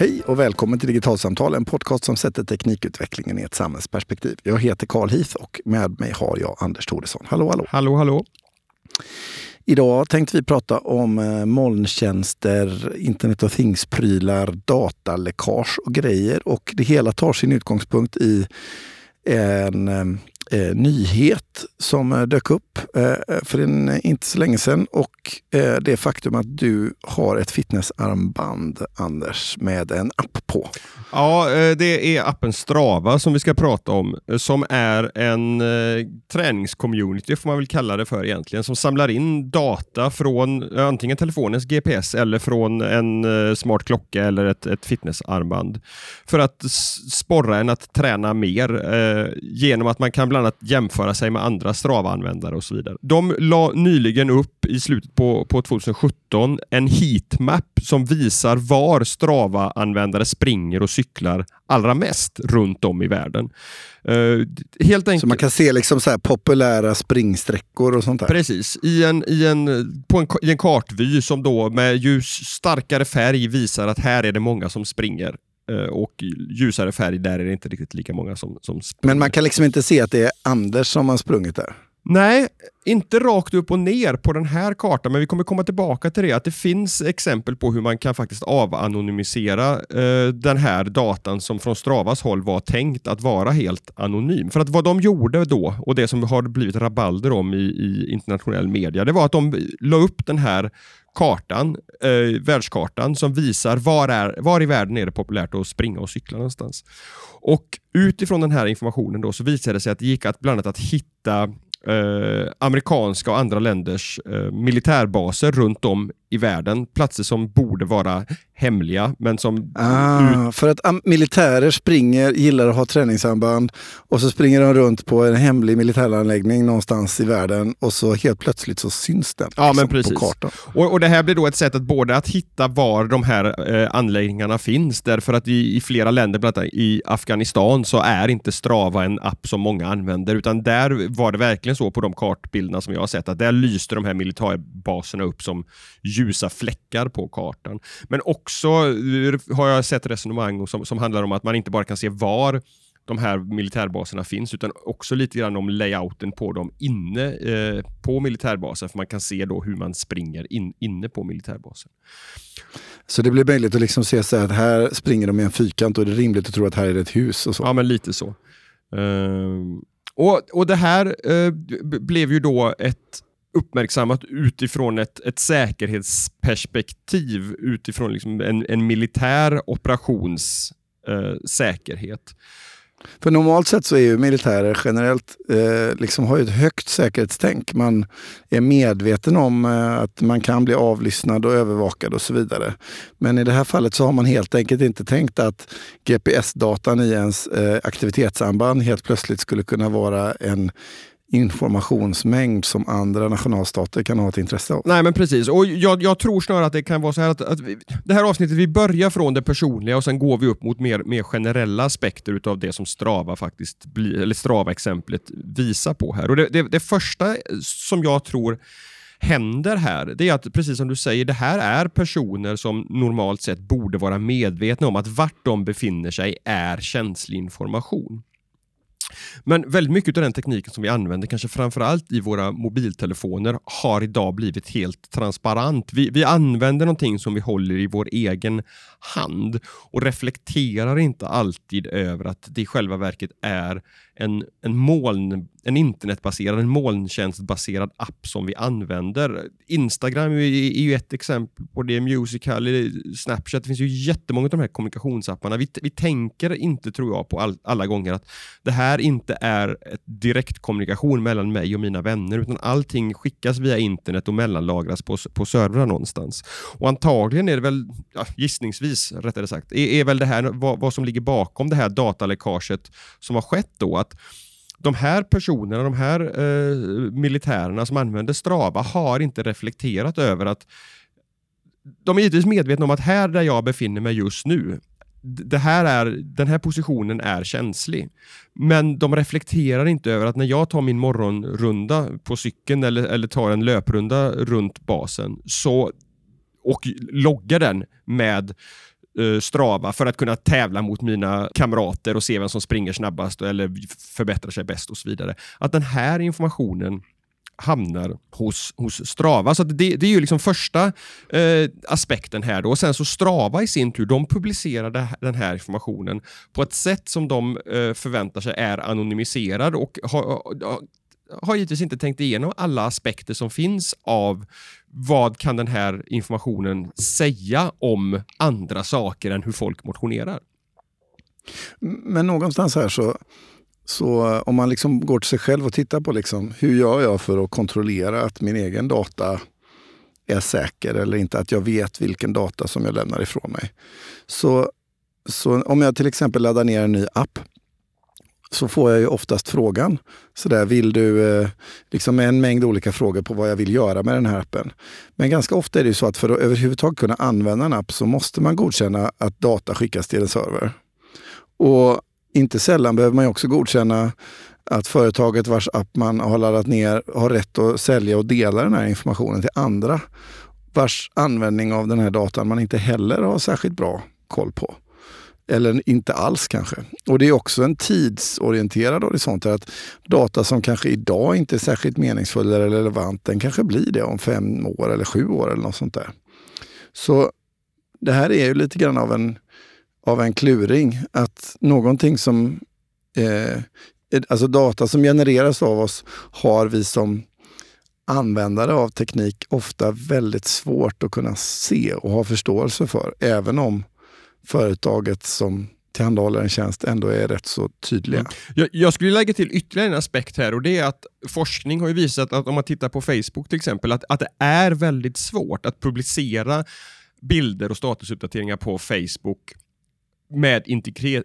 Hej och välkommen till Digitalsamtal, en podcast som sätter teknikutvecklingen i ett samhällsperspektiv. Jag heter Carl Heath och med mig har jag Anders Thoresson. Hallå, hallå! Hallå, hallå! Idag tänkte vi prata om eh, molntjänster, internet of things-prylar, dataläckage och grejer. Och det hela tar sin utgångspunkt i en eh, nyhet som eh, dök upp eh, för en, eh, inte så länge sedan och eh, det faktum att du har ett fitnessarmband, Anders, med en app på. Ja, eh, det är appen Strava som vi ska prata om, eh, som är en eh, träningscommunity, får man väl kalla det för egentligen, som samlar in data från antingen telefonens GPS eller från en eh, smart klocka eller ett, ett fitnessarmband. För att sporra en att träna mer eh, genom att man kan bland annat jämföra sig med andra Strava-användare och så vidare. De la nyligen upp i slutet på, på 2017 en heatmap som visar var Strava-användare springer och cyklar allra mest runt om i världen. Uh, helt enkelt. Så man kan se liksom så populära springsträckor och sånt där? Precis, i en, i en, på en, i en kartvy som då med ljus starkare färg visar att här är det många som springer och ljusare färg, där är det inte riktigt lika många som, som springer. Men man kan liksom inte se att det är Anders som har sprungit där? Nej, inte rakt upp och ner på den här kartan, men vi kommer komma tillbaka till det. Att det finns exempel på hur man kan faktiskt avanonymisera eh, den här datan som från Stravas håll var tänkt att vara helt anonym. För att vad de gjorde då, och det som har blivit rabalder om i, i internationell media, det var att de la upp den här kartan, eh, världskartan som visar var, är, var i världen är det populärt att springa och cykla någonstans. Och utifrån den här informationen då så visade det sig att det gick att bland annat att hitta eh, amerikanska och andra länders eh, militärbaser runt om i världen. Platser som borde vara hemliga, men som... Ah, för att militärer springer, gillar att ha träningsarmband och så springer de runt på en hemlig militäranläggning någonstans i världen och så helt plötsligt så syns den ja, liksom, men precis. på kartan. Och, och, Det här blir då ett sätt att både att hitta var de här eh, anläggningarna finns, därför att i, i flera länder, bland annat i Afghanistan, så är inte Strava en app som många använder, utan där var det verkligen så på de kartbilderna som jag har sett, att där lyste de här militärbaserna upp som ljusa fläckar på kartan. Men också eh, har jag sett resonemang som, som handlar om att man inte bara kan se var de här militärbaserna finns, utan också lite grann om layouten på dem inne eh, på militärbasen, för man kan se då hur man springer in, inne på militärbasen. Så det blir möjligt att liksom se så att här springer de i en fyrkant och det är rimligt att tro att här är det ett hus och så? Ja, men lite så. Uh, och, och det här uh, blev ju då ett uppmärksammat utifrån ett, ett säkerhetsperspektiv, utifrån liksom en, en militär operations eh, säkerhet. För normalt sett så är ju militärer generellt eh, liksom har ett högt säkerhetstänk. Man är medveten om eh, att man kan bli avlyssnad och övervakad och så vidare. Men i det här fallet så har man helt enkelt inte tänkt att GPS-datan i ens eh, aktivitetsarmband helt plötsligt skulle kunna vara en informationsmängd som andra nationalstater kan ha ett intresse av. Nej men precis, och jag, jag tror snarare att det kan vara så här att, att vi, det här avsnittet, vi börjar från det personliga och sen går vi upp mot mer, mer generella aspekter utav det som Strava faktiskt bli, eller Strava-exemplet visar på här. Och det, det, det första som jag tror händer här, det är att precis som du säger, det här är personer som normalt sett borde vara medvetna om att vart de befinner sig är känslig information. Men väldigt mycket av den tekniken som vi använder, kanske framförallt i våra mobiltelefoner, har idag blivit helt transparent. Vi, vi använder någonting som vi håller i vår egen hand och reflekterar inte alltid över att det i själva verket är en, en, moln, en internetbaserad, en molntjänstbaserad app som vi använder. Instagram är, är ju ett exempel på det, Musical, eh, Snapchat, det finns ju jättemånga av de här kommunikationsapparna. Vi, vi tänker inte, tror jag, på all, alla gånger att det här inte är ett direktkommunikation mellan mig och mina vänner, utan allting skickas via internet och mellanlagras på, på servrar någonstans. Och antagligen är det väl, ja, gissningsvis rättare sagt, är, är väl det här vad, vad som ligger bakom det här dataläckaget som har skett då, att de här personerna, de här eh, militärerna som använder Strava har inte reflekterat över att de är givetvis medvetna om att här där jag befinner mig just nu, det här är, den här positionen är känslig. Men de reflekterar inte över att när jag tar min morgonrunda på cykeln eller, eller tar en löprunda runt basen så, och loggar den med Eh, strava för att kunna tävla mot mina kamrater och se vem som springer snabbast eller förbättrar sig bäst och så vidare. Att den här informationen hamnar hos, hos Strava. Så det, det, är ju liksom första eh, aspekten här. Då. Och sen så Strava i sin tur, de publicerar den här informationen på ett sätt som de eh, förväntar sig är anonymiserad och ha, ha, har givetvis inte tänkt igenom alla aspekter som finns av vad kan den här informationen säga om andra saker än hur folk motionerar. Men någonstans här så så om man liksom går till sig själv och tittar på liksom, hur gör jag för att kontrollera att min egen data är säker eller inte, att jag vet vilken data som jag lämnar ifrån mig. Så, så om jag till exempel laddar ner en ny app så får jag ju oftast frågan, så där, vill du, eh, liksom en mängd olika frågor på vad jag vill göra med den här appen. Men ganska ofta är det så att för att överhuvudtaget kunna använda en app så måste man godkänna att data skickas till en server. Och inte sällan behöver man också godkänna att företaget vars app man har laddat ner har rätt att sälja och dela den här informationen till andra vars användning av den här datan man inte heller har särskilt bra koll på. Eller inte alls kanske. Och det är också en tidsorienterad horisont. Att data som kanske idag inte är särskilt meningsfull eller relevant, den kanske blir det om fem år eller sju år eller något sånt där. Så det här är ju lite grann av en av en kluring. Att någonting som, eh, alltså data som genereras av oss har vi som användare av teknik ofta väldigt svårt att kunna se och ha förståelse för. Även om företaget som tillhandahåller en tjänst ändå är rätt så tydliga. Mm. Jag, jag, skulle lägga till ytterligare en aspekt här och det är att forskning har ju visat att om man tittar på Facebook till exempel, att, att det är väldigt svårt att publicera bilder och statusuppdateringar på Facebook med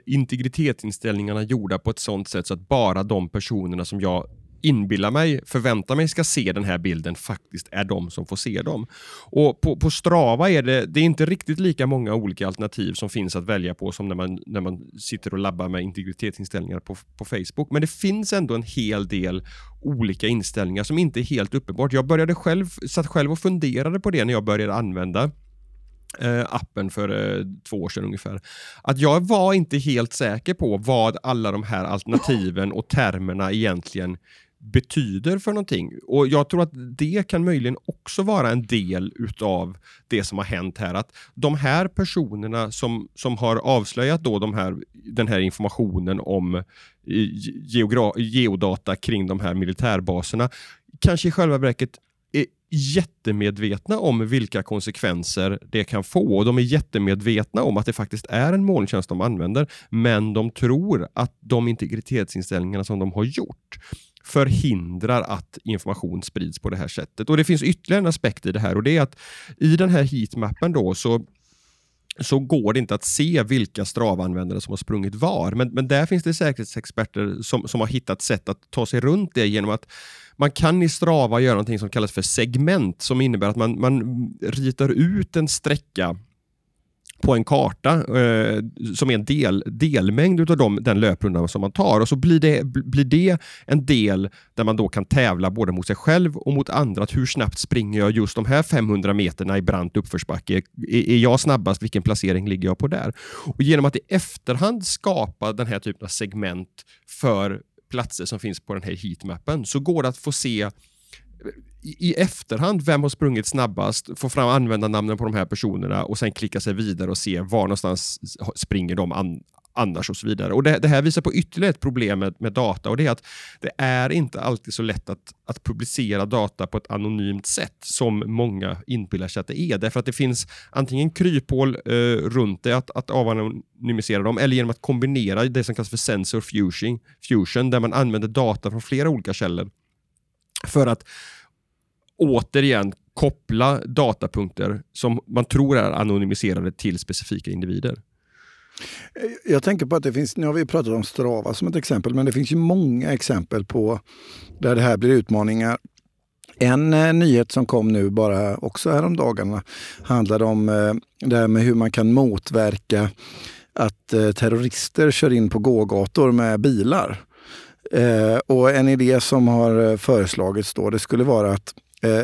integritetsinställningarna gjorda på ett sånt sätt så att bara de personerna som jag inbillar mig, förväntar mig ska se den här bilden faktiskt är de som får se dem. Och på, på Strava är det, det är inte riktigt lika många olika alternativ som finns att välja på som när man, när man sitter och labbar med integritetsinställningar på, på Facebook. Men det finns ändå en hel del olika inställningar som inte är helt uppenbart. Jag började själv, satt själv och funderade på det när jag började använda eh, appen för eh, två år sedan ungefär. Att jag var inte helt säker på vad alla de här alternativen och termerna egentligen betyder för någonting. Och Jag tror att det kan möjligen också vara en del utav det som har hänt här. Att de här personerna som, som har avslöjat då de här, den här informationen om eh, geogra, geodata kring de här militärbaserna kanske i själva verket är jättemedvetna om vilka konsekvenser det kan få och de är jättemedvetna om att det faktiskt är en molntjänst de använder, men de tror att de integritetsinställningarna som de har gjort förhindrar att information sprids på det här sättet. Och Det finns ytterligare en aspekt i det här och det är att i den här heatmappen då så så går det inte att se vilka Strava-användare som har sprungit var. Men, men där finns det säkerhetsexperter som, som har hittat sätt att ta sig runt det genom att man kan i Strava göra något som kallas för segment som innebär att man, man ritar ut en sträcka på en karta eh, som är en del, delmängd av de, den löprundan som man tar och så blir det, blir det en del där man då kan tävla både mot sig själv och mot andra. Att hur snabbt springer jag just de här 500 meterna i brant uppförsbacke? Är, är jag snabbast? Vilken placering ligger jag på där? Och Genom att i efterhand skapa den här typen av segment för platser som finns på den här heatmappen så går det att få se i efterhand vem har sprungit snabbast, få fram användarnamnen på de här personerna och sen klicka sig vidare och se var någonstans springer de an annars och så vidare. Och det, det, här visar på ytterligare ett problem med, med, data och det är att det är inte alltid så lätt att, att publicera data på ett anonymt sätt som många inbillar sig att det är. Därför att det finns antingen kryphål eh, runt det, att, att avanonymisera dem, eller genom att kombinera det som kallas för sensor fusion, fusion där man använder data från flera olika källor för att återigen koppla datapunkter som man tror är anonymiserade till specifika individer. Eh, jag tänker på att det finns, nu har vi pratat om Strava som ett exempel, men det finns ju många exempel på där det här blir utmaningar. En eh, nyhet som kom nu bara också häromdagarna handlade om eh, det här med hur man kan motverka att eh, terrorister kör in på gågator med bilar. Eh, och en idé som har eh, föreslagits då, det skulle vara att Eh,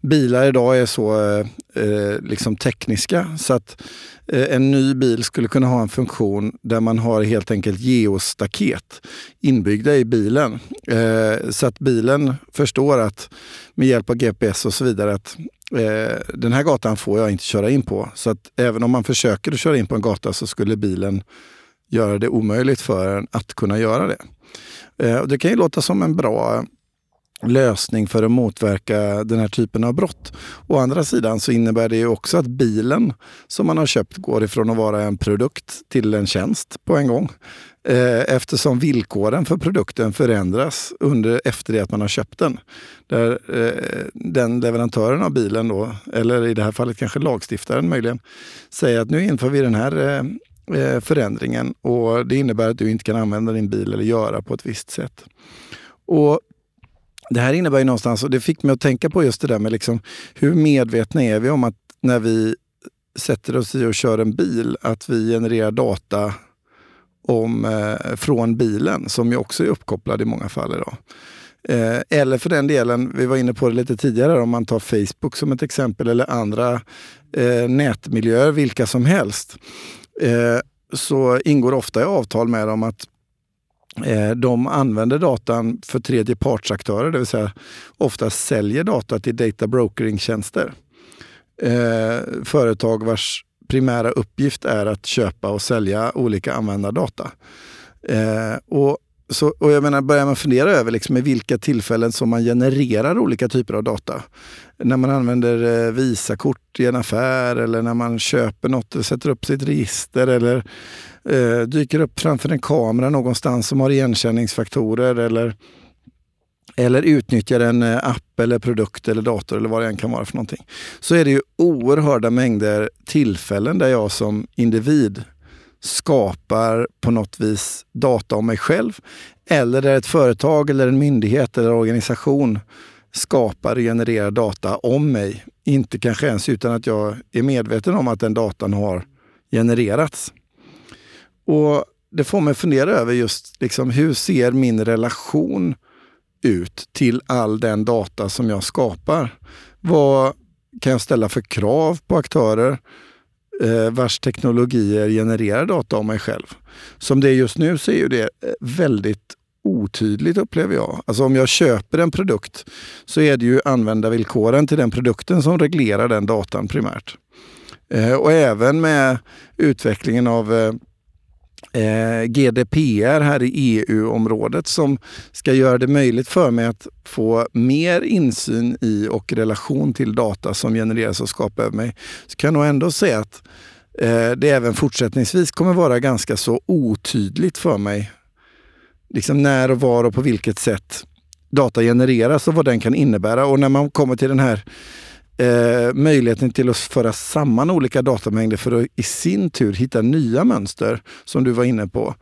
bilar idag är så eh, eh, liksom tekniska så att eh, en ny bil skulle kunna ha en funktion där man har helt enkelt geostaket inbyggda i bilen. Eh, så att bilen förstår att med hjälp av GPS och så vidare att eh, den här gatan får jag inte köra in på. Så att även om man försöker att köra in på en gata så skulle bilen göra det omöjligt för en att kunna göra det. Eh, det kan ju låta som en bra lösning för att motverka den här typen av brott. Å andra sidan så innebär det ju också att bilen som man har köpt går ifrån att vara en produkt till en tjänst på en gång. Eh, eftersom villkoren för produkten förändras under, efter det att man har köpt den. Där eh, den leverantören av bilen, då, eller i det här fallet kanske lagstiftaren möjligen, säger att nu inför vi den här eh, förändringen och det innebär att du inte kan använda din bil eller göra på ett visst sätt. Och det här innebär ju någonstans, och det fick mig att tänka på just det där med liksom, hur medvetna är vi om att när vi sätter oss i och kör en bil, att vi genererar data om, eh, från bilen som ju också är uppkopplad i många fall idag. Eh, eller för den delen, vi var inne på det lite tidigare, om man tar Facebook som ett exempel eller andra eh, nätmiljöer, vilka som helst, eh, så ingår ofta i avtal med dem att Eh, de använder datan för tredjepartsaktörer, det vill säga ofta säljer data till data brokering-tjänster. Eh, företag vars primära uppgift är att köpa och sälja olika användardata. Eh, och, så, och jag menar, börjar man fundera över liksom i vilka tillfällen som man genererar olika typer av data. När man använder eh, Visakort i en affär eller när man köper något och sätter upp sitt register eller eh, dyker upp framför en kamera någonstans som har igenkänningsfaktorer eller, eller utnyttjar en eh, app eller produkt eller dator eller vad det än kan vara för någonting. Så är det ju oerhörda mängder tillfällen där jag som individ skapar på något vis data om mig själv. Eller där ett företag eller en myndighet eller organisation skapar och genererar data om mig. Inte kanske ens utan att jag är medveten om att den datan har genererats. Och Det får mig fundera över just liksom, hur ser min relation ut till all den data som jag skapar? Vad kan jag ställa för krav på aktörer eh, vars teknologier genererar data om mig själv? Som det är just nu så är ju det eh, väldigt otydligt upplever jag. Alltså om jag köper en produkt så är det ju användarvillkoren till den produkten som reglerar den datan primärt. Eh, och även med utvecklingen av eh, eh, GDPR här i EU-området som ska göra det möjligt för mig att få mer insyn i och relation till data som genereras och skapas över mig. Så kan jag nog ändå säga att eh, det även fortsättningsvis kommer vara ganska så otydligt för mig liksom när och var och på vilket sätt data genereras och vad den kan innebära. Och när man kommer till den här eh, möjligheten till att föra samman olika datamängder för att i sin tur hitta nya mönster, som du var inne på,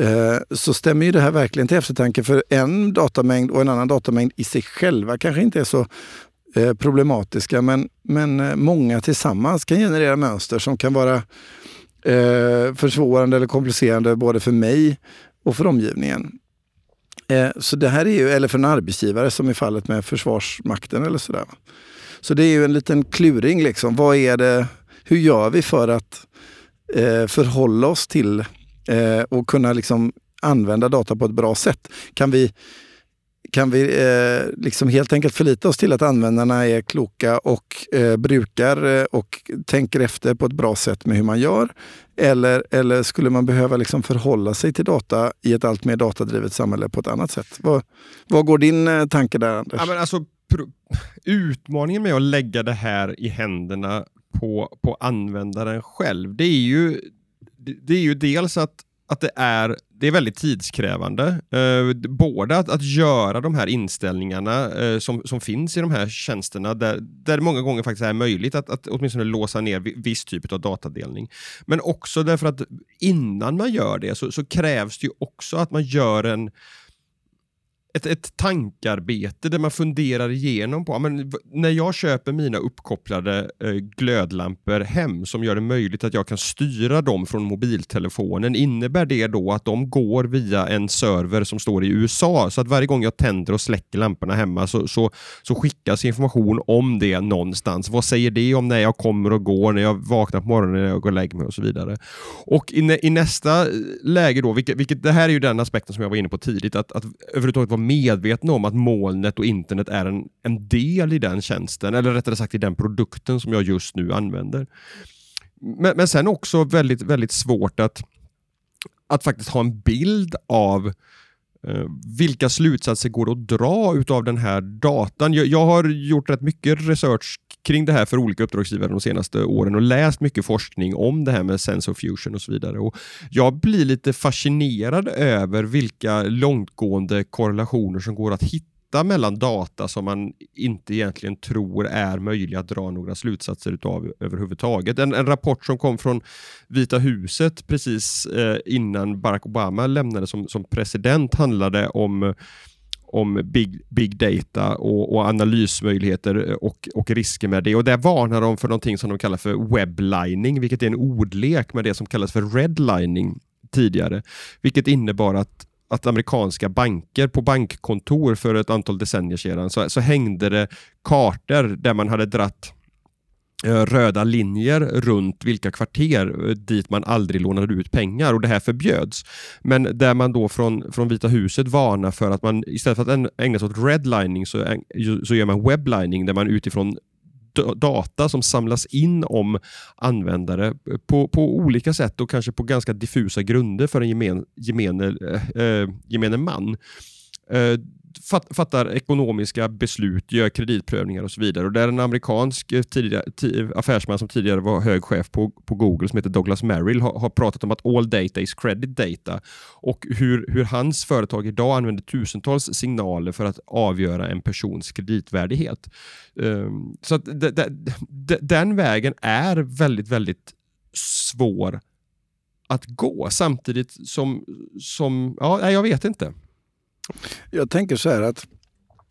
eh, så stämmer ju det här verkligen till eftertanke. För en datamängd och en annan datamängd i sig själva kanske inte är så eh, problematiska, men, men eh, många tillsammans kan generera mönster som kan vara eh, försvårande eller komplicerande både för mig och för omgivningen. Eh, så det här är ju, eller för en arbetsgivare som i fallet med Försvarsmakten eller sådär. Så det är ju en liten kluring. Liksom. Vad är det, hur gör vi för att eh, förhålla oss till eh, och kunna liksom använda data på ett bra sätt? Kan vi, kan vi eh, liksom helt enkelt förlita oss till att användarna är kloka och eh, brukar eh, och tänker efter på ett bra sätt med hur man gör? Eller, eller skulle man behöva liksom förhålla sig till data i ett allt mer datadrivet samhälle på ett annat sätt? Vad, vad går din eh, tanke där, Anders? Ja, men alltså, utmaningen med att lägga det här i händerna på, på användaren själv, det är ju, det, det är ju dels att, att det är det är väldigt tidskrävande. Eh, både att, att göra de här inställningarna eh, som, som finns i de här tjänsterna, där, där det många gånger faktiskt är möjligt att, att åtminstone låsa ner viss typ av datadelning. Men också därför att innan man gör det så, så krävs det ju också att man gör en ett, ett tankarbete där man funderar igenom på, men, när jag köper mina uppkopplade eh, glödlampor hem som gör det möjligt att jag kan styra dem från mobiltelefonen, innebär det då att de går via en server som står i USA? Så att varje gång jag tänder och släcker lamporna hemma så, så, så skickas information om det någonstans. Vad säger det om när jag kommer och går, när jag vaknar på morgonen, när jag går och lägger mig och så vidare. Och i, i nästa eh, läge då, vilket, vilket, det här är ju den aspekten som jag var inne på tidigt, att, att överhuvudtaget vara medveten om att molnet och internet är en, en del i den tjänsten, eller rättare sagt i den produkten som jag just nu använder. Men, men sen också väldigt, väldigt svårt att, att faktiskt ha en bild av Eh, Eh, vilka slutsatser går det att dra utav den här datan? Jag, jag, har gjort rätt mycket research kring det här för olika uppdragsgivare de senaste åren och läst mycket forskning om det här med sensor fusion och så vidare. Och jag blir lite fascinerad över vilka långtgående korrelationer som går att hitta hitta mellan data som man inte egentligen tror är möjliga att dra några slutsatser utav överhuvudtaget. En, en rapport som kom från Vita huset precis eh, innan Barack Obama lämnade som, som president handlade om om big, big data och, och, analysmöjligheter eh, och, och risker med det. Och Där varnar de för någonting som de kallar för weblining, vilket är en ordlek med det som kallas för redlining tidigare, vilket innebar att att amerikanska banker på bankkontor för ett antal decennier sedan så, så hängde det kartor där man hade dratt eh, röda linjer runt vilka kvarter eh, dit man aldrig lånade ut pengar och det här förbjöds. Men där man då från, från Vita huset varnar för att man istället för att ägna sig åt redlining så, så gör man weblining där man utifrån data som samlas in om användare på, på olika sätt och kanske på ganska diffusa grunder för en gemen, gemene, eh, eh gemene man. Eh, fattar ekonomiska beslut, gör kreditprövningar och så vidare. Och det är en amerikansk eh, tidigare, affärsman som tidigare var hög chef på, på Google som heter Douglas Merrill har, har, pratat om att all data is credit data och hur, hur hans företag idag använder tusentals signaler för att avgöra en persons kreditvärdighet. Um, så att de, de, de, den vägen är väldigt, väldigt svår att gå samtidigt som, som ja, jag vet inte. Jag tänker så här att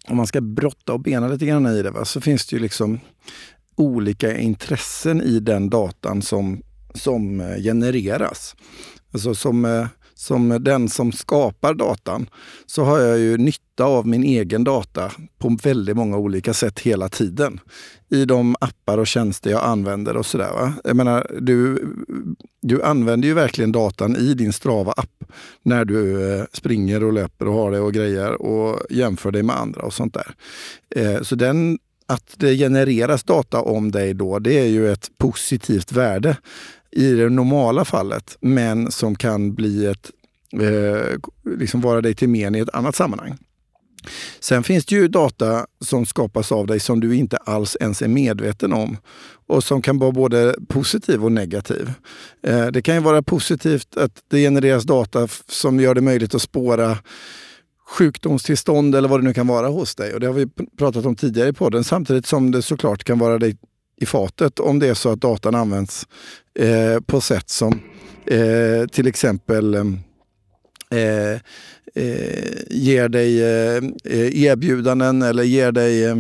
om man ska brotta och bena lite grann i det va, så finns det ju liksom olika intressen i den datan som, som eh, genereras. Alltså som, eh, som den som skapar datan så har jag ju nytta av min egen data på väldigt många olika sätt hela tiden. I de appar och tjänster jag använder och sådär. Jag menar, du, du använder ju verkligen datan i din Strava-app när du eh, springer och löper och har det och grejer och jämför dig med andra och sånt där. Eh, så den att det genereras data om dig då, det är ju ett positivt värde i det normala fallet, men som kan bli ett, eh, liksom vara dig till men i ett annat sammanhang. Sen finns det ju data som skapas av dig som du inte alls ens är medveten om och som kan vara både positiv och negativ. Eh, det kan ju vara positivt att det genereras data som gör det möjligt att spåra sjukdomstillstånd eller vad det nu kan vara hos dig. Och Det har vi pratat om tidigare i podden. Samtidigt som det såklart kan vara dig i fatet om det är så att datan används eh, på sätt som eh, till exempel eh, eh ger dig eh, eh erbjudanden eller ger dig eh,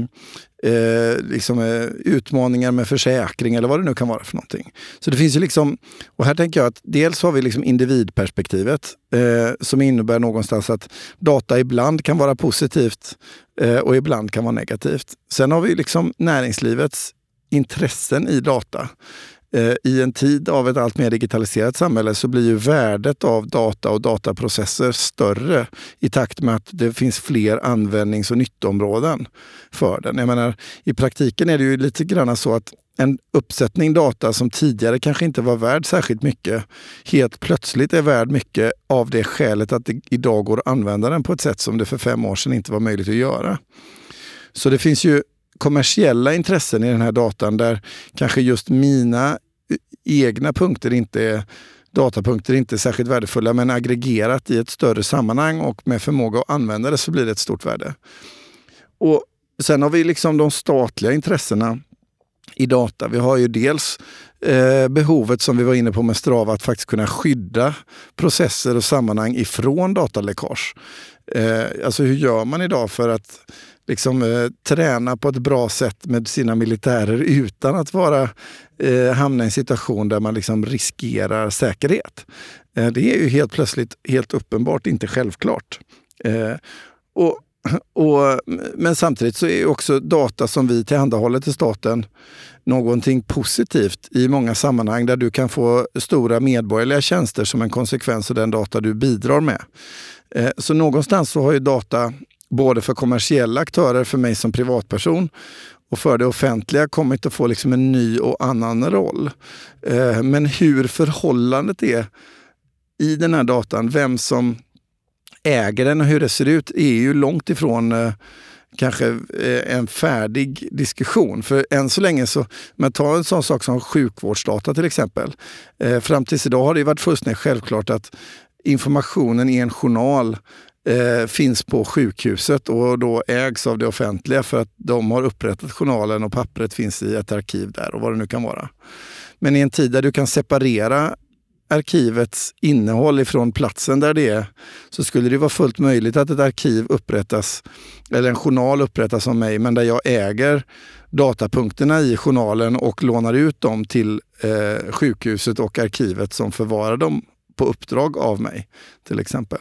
eh liksom, eh, utmaningar med försäkring eller vad det nu kan vara för någonting. Så det finns ju liksom, och här tänker jag att dels har vi liksom individperspektivet eh, som innebär någonstans att data ibland kan vara positivt eh, och ibland kan vara negativt. Sen har vi liksom näringslivets intressen i data. Eh, I en tid av ett allt mer digitaliserat samhälle så blir ju värdet av data och dataprocesser större i takt med att det finns fler användnings och nyttoområden för den. Jag menar, I praktiken är det ju lite grann så att en uppsättning data som tidigare kanske inte var värd särskilt mycket, helt plötsligt är värd mycket av det skälet att det idag går att använda den på ett sätt som det för fem år sedan inte var möjligt att göra. Så det finns ju kommersiella intressen i den här datan där kanske just mina e- egna punkter inte är datapunkter inte är särskilt värdefulla men aggregerat i ett större sammanhang och med förmåga att använda det så blir det ett stort värde. Och Sen har vi liksom de statliga intressena i data. Vi har ju dels eh, behovet som vi var inne på med Strava att faktiskt kunna skydda processer och sammanhang ifrån dataläckage. Eh, alltså hur gör man idag för att liksom, eh, träna på ett bra sätt med sina militärer utan att vara, eh, hamna i en situation där man liksom riskerar säkerhet? Eh, det är ju helt plötsligt helt uppenbart inte självklart. Eh, och och, men samtidigt så är också data som vi tillhandahåller till staten någonting positivt i många sammanhang där du kan få stora medborgerliga tjänster som en konsekvens av den data du bidrar med. Eh, så någonstans så har ju data både för kommersiella aktörer, för mig som privatperson och för det offentliga kommit att få liksom en ny och annan roll. Eh, men hur förhållandet är i den här datan, vem som äger den och hur det ser ut är ju långt ifrån eh, kanske eh, en färdig diskussion. För än så länge så, men ta en sån sak som sjukvårdsdata till exempel. Fram tills idag har det varit fullständigt självklart att informationen i en journal eh, finns på sjukhuset och då ägs av det offentliga för att de har upprättat journalen och pappret finns i ett arkiv där och vad det nu kan vara. Men i en tid där du kan separera arkivets innehåll ifrån platsen där det är så skulle det vara fullt möjligt att ett arkiv upprättas, eller en journal upprättas av mig, men där jag äger datapunkterna i journalen och lånar ut dem till eh, sjukhuset och arkivet som förvarar dem på uppdrag av mig, till exempel.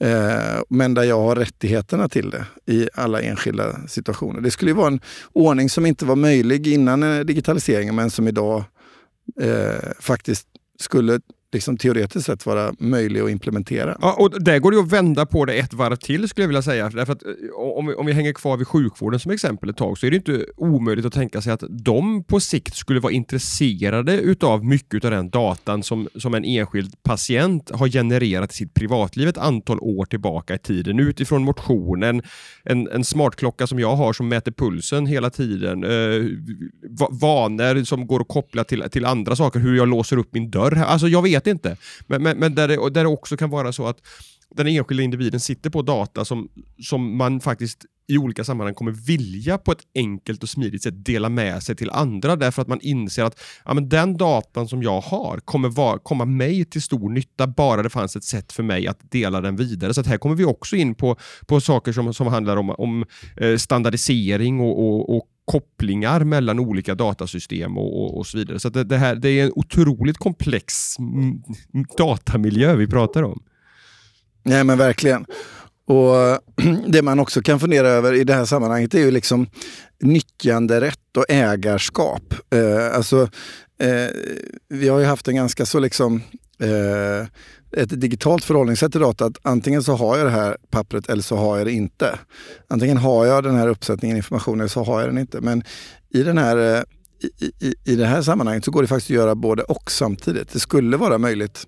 Eh, men där jag har rättigheterna till det i alla enskilda situationer. Det skulle vara en ordning som inte var möjlig innan eh, digitaliseringen, men som idag eh, faktiskt skulle liksom teoretiskt sett vara möjlig att implementera. Ja, och där går det att vända på det ett varv till skulle jag vilja säga. Därför att, eh, om, vi, om vi hänger kvar vid sjukvården som exempel ett tag så är det inte omöjligt att tänka sig att de på sikt skulle vara intresserade utav mycket av den datan som, som en enskild patient har genererat i sitt privatliv ett antal år tillbaka i tiden utifrån motionen, en, en smartklocka som jag har som mäter pulsen hela tiden, eh, vanor som går att koppla till, till andra saker, hur jag låser upp min dörr. Alltså jag vet vet inte. Men, men, men där, det, där det också kan vara så att den enskilda individen sitter på data som, som man faktiskt i olika sammanhang kommer vilja på ett enkelt och smidigt sätt dela med sig till andra därför att man inser att ja, men den datan som jag har kommer var, komma mig till stor nytta bara det fanns ett sätt för mig att dela den vidare. Så här kommer vi också in på, på saker som, som handlar om, om eh, standardisering och, och, och kopplingar mellan olika datasystem och, och, och så vidare. Så det, det, här, det är en otroligt komplex datamiljö vi pratar om. Nej men verkligen. Och Det man också kan fundera över i det här sammanhanget är ju liksom nyttjanderätt och ägarskap. Eh, alltså, eh, vi har ju haft en ganska så liksom eh, ett digitalt förhållningssätt till data. Att antingen så har jag det här pappret eller så har jag det inte. Antingen har jag den här uppsättningen information eller så har jag den inte. Men i, den här, eh, i, i, i det här sammanhanget så går det faktiskt att göra både och samtidigt. Det skulle vara möjligt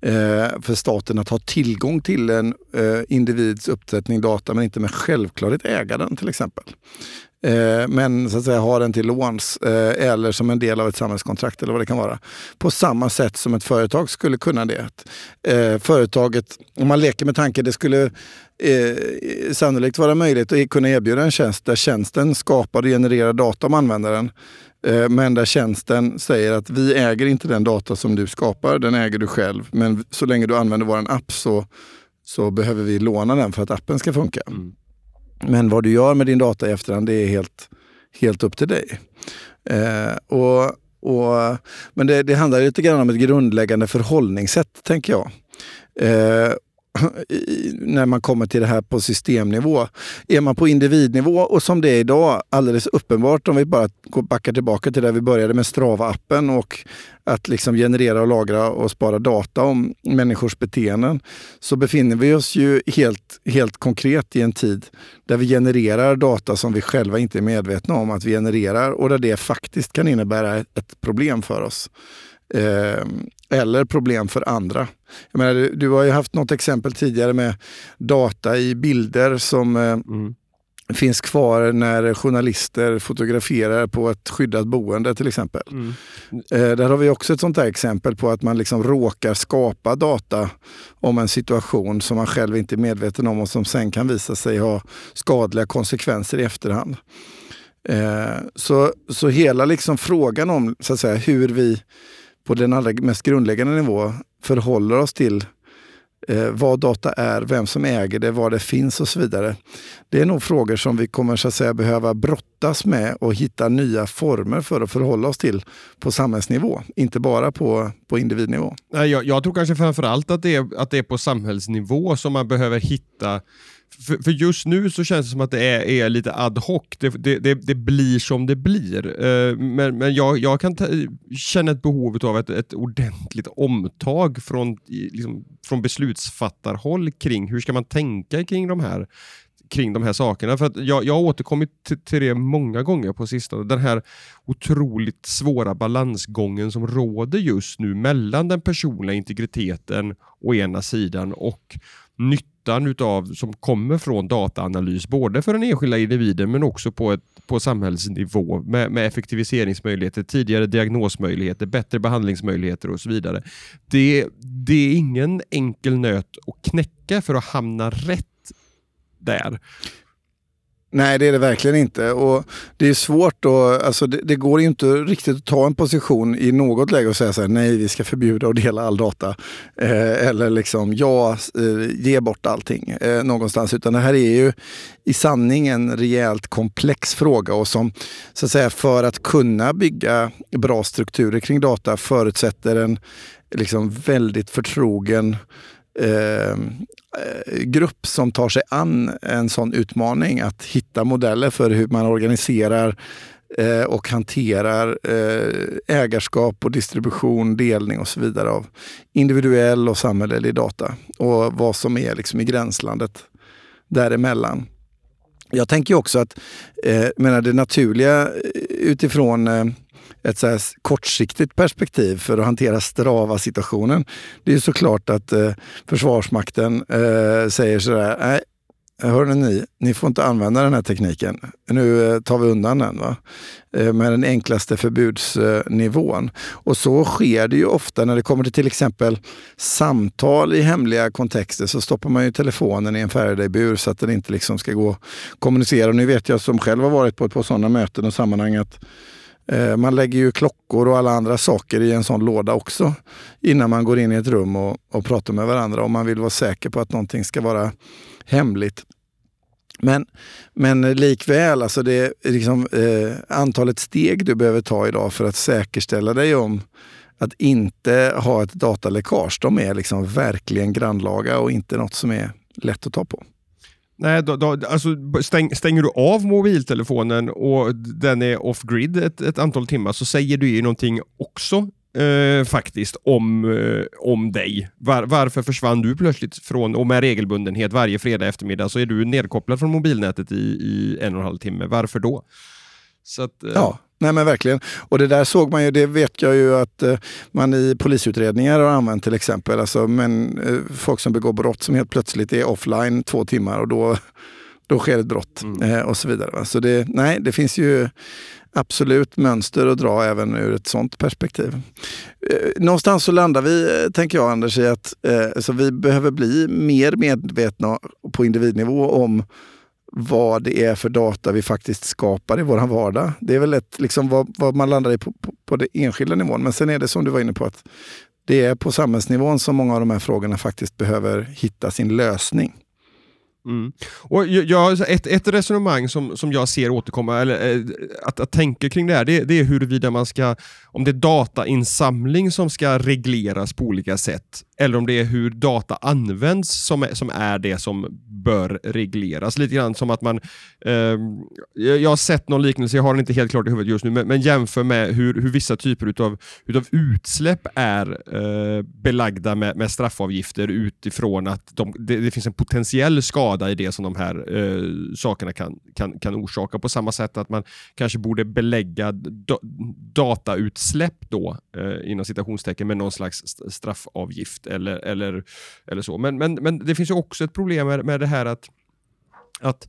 eh, för staten att ha tillgång till en eh, individs uppsättning data men inte med självklarhet äga den till exempel. Eh, men så att säga ha den till låns eh, eller som en del av ett samhällskontrakt eller vad det kan vara. På samma sätt som ett företag skulle kunna det. Eh, företaget, om man leker med tanken, det skulle eh, sannolikt vara möjligt att kunna erbjuda en tjänst där tjänsten skapar och genererar data om användaren. Eh, men där tjänsten säger att vi äger inte den data som du skapar, den äger du själv. Men så länge du använder vår app så, så behöver vi låna den för att appen ska funka. Mm. Men vad du gör med din data i efterhand, det är helt, helt upp till dig. Eh, och, och, men det, det handlar lite grann om ett grundläggande förhållningssätt, tänker jag. Eh, när man kommer till det här på systemnivå. Är man på individnivå och som det är idag, alldeles uppenbart om vi bara backar tillbaka till där vi började med Strava-appen och att liksom generera och lagra och spara data om människors beteenden, så befinner vi oss ju helt, helt konkret i en tid där vi genererar data som vi själva inte är medvetna om att vi genererar och där det faktiskt kan innebära ett problem för oss. Eh, eller problem för andra. Jag menar, du har ju haft något exempel tidigare med data i bilder som eh, mm. finns kvar när journalister fotograferar på ett skyddat boende till exempel. Mm. Eh, där har vi också ett sånt där exempel på att man liksom råkar skapa data om en situation som man själv inte är medveten om och som sen kan visa sig ha skadliga konsekvenser i efterhand. Eh, så, så hela liksom frågan om så att säga, hur vi på den allra mest grundläggande nivå förhåller oss till eh, vad data är, vem som äger det, var det finns och så vidare. Det är nog frågor som vi kommer så att säga, behöva brottas med och hitta nya former för att förhålla oss till på samhällsnivå, inte bara på, på individnivå. Jag, jag tror kanske framförallt att det, är, att det är på samhällsnivå som man behöver hitta för, för, just nu så känns det som att det är, är lite ad hoc. Det, det, det, det, blir som det blir. Uh, men men jag, jag kan ta, känna ett behov av ett, ett ordentligt omtag från, liksom, från beslutsfattarhåll kring hur ska man tänka kring de här kring de här sakerna. För att jag, jag har återkommit till, till det många gånger på sistone. Den här otroligt svåra balansgången som råder just nu mellan den personliga integriteten å ena sidan och nyttan utav, som kommer från dataanalys, både för den enskilda individen men också på, ett, på samhällsnivå med, med effektiviseringsmöjligheter, tidigare diagnosmöjligheter, bättre behandlingsmöjligheter och så vidare. Det, det är ingen enkel nöt att knäcka för att hamna rätt där. Nej, det är det verkligen inte. Och det är svårt då, alltså det, det, går inte riktigt att ta en position i något läge och säga så här, nej, vi ska förbjuda att dela all data. Eh, eller liksom, ja, eh, ge bort allting eh, någonstans. Utan det här är ju i sanning en rejält komplex fråga och som, så att säga, för att kunna bygga bra strukturer kring data förutsätter en liksom väldigt förtrogen Eh, eh, grupp som tar sig an en sån utmaning att hitta modeller för hur man organiserar eh, och hanterar eh, ägarskap och distribution, delning och så vidare av individuell och samhällelig data och vad som är liksom i gränslandet däremellan. Jag tänker också att eh, menar det naturliga eh, utifrån eh, ett så kortsiktigt perspektiv för att hantera Strava-situationen. Det är såklart att eh, Försvarsmakten eh, säger sådär, nej, hörni ni, ni får inte använda den här tekniken. Nu eh, tar vi undan den va? Eh, med den enklaste förbudsnivån. Och så sker det ju ofta när det kommer till till exempel samtal i hemliga kontexter så stoppar man ju telefonen i en Faraday-bur så att den inte liksom ska gå att kommunicera. Och nu vet jag som själv har varit på ett par sådana möten och sammanhang att Eh, man lägger ju klockor och alla andra saker i en sån låda också innan man går in i ett rum och, och pratar med varandra om man vill vara säker på att någonting ska vara hemligt. Men, men likväl, alltså det liksom, eh, antalet steg du behöver ta idag för att säkerställa dig om att inte ha ett dataläckage, de är liksom verkligen grannlaga och inte något som är lätt att ta på. Nej, då, då, alltså stäng, stänger du av mobiltelefonen och den är off-grid ett, ett, antal timmar så säger du ju någonting också eh, faktiskt om, eh, om dig. Var, varför försvann du plötsligt från, och med regelbundenhet varje fredag eftermiddag så är du nedkopplad från mobilnätet i, i en och en halv timme. Varför då? Så att, eh, ja. Nej men verkligen. Och det där såg man ju, det vet jag ju att eh, man i polisutredningar har använt till exempel. Alltså, men, eh, folk som begår brott som helt plötsligt är offline två timmar och då, då sker ett brott mm. eh, och så vidare. Så det, nej, det finns ju absolut mönster att dra även ur ett sånt perspektiv. Någonstans så landar vi, tänker jag Anders, i att eh, så vi behöver bli mer medvetna på individnivå om vad det är för data vi faktiskt skapar i vår vardag. Det är väl ett, liksom vad, vad man landar i på, på, på det enskilda nivån. Men sen är det som du var inne på att det är på samhällsnivån som många av de här frågorna faktiskt behöver hitta sin lösning. Mm. Och jag, ett, ett resonemang som, som jag ser återkomma, eller eh, att, att tänka kring det här, det, det, är huruvida man ska, om det är datainsamling som ska regleras på olika sätt, eller om det är hur data används som är, som är det som bör regleras. Lite grann som att man, eh, jag har sett någon liknelse, jag har den inte helt klart i huvudet just nu, men, men jämför med hur, hur vissa typer utav, utav utsläpp är eh, belagda med, med straffavgifter utifrån att de, det, det, finns en potentiell skada i det som de här eh, sakerna kan, kan, kan orsaka. På samma sätt att man kanske borde belägga da, datautsläpp då, eh, inom citationstecken, med någon slags straffavgift eller, eller, eller så. Men, men, men det finns ju också ett problem med, med det här att, att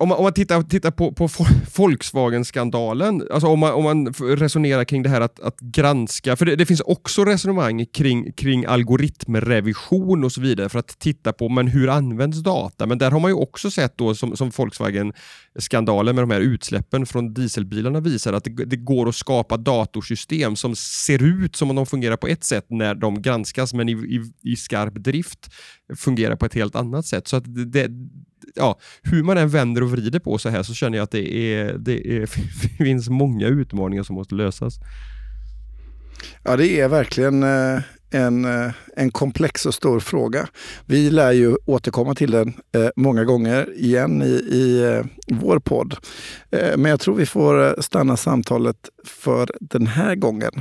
om man, om man tittar, tittar på, på Volkswagen-skandalen, alltså om man, om man resonerar kring det här att, att granska, för det, det, finns också resonemang kring, kring algoritmrevision och så vidare för att titta på men hur används data? Men där har man ju också sett då som, som Volkswagen-skandalen med de här utsläppen från dieselbilarna visar att det, det, går att skapa datorsystem som ser ut som om de fungerar på ett sätt när de granskas men i, i, i skarp drift fungerar på ett helt annat sätt. Så att det, ja, hur man än vänder och vrider på så här så känner jag att det, är, det är, finns många utmaningar som måste lösas. Ja, det är verkligen eh, en, eh, en komplex och stor fråga. Vi lär ju återkomma till den eh, många gånger igen i, i vår podd. Men jag tror vi får stanna samtalet för den här gången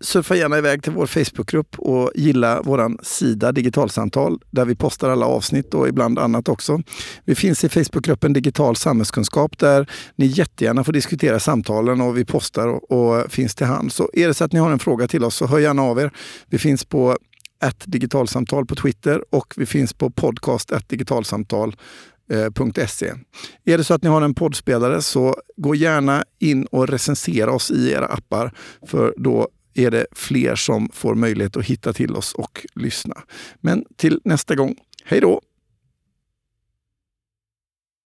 surfa gärna iväg till vår Facebookgrupp och gilla vår sida Digitalsamtal där vi postar alla avsnitt och ibland annat också. Vi finns i Facebookgruppen Digital samhällskunskap där ni jättegärna får diskutera samtalen och vi postar och, och finns till hand. Så är det så att ni har en fråga till oss så hör gärna av er. Vi finns på ett digitalsamtal på Twitter och vi finns på podcast digitalsamtal eh, .se. Är det så att ni har en poddspelare så gå gärna in och recensera oss i era appar för då är det fler som får möjlighet att hitta till oss och lyssna. Men till nästa gång, hej då!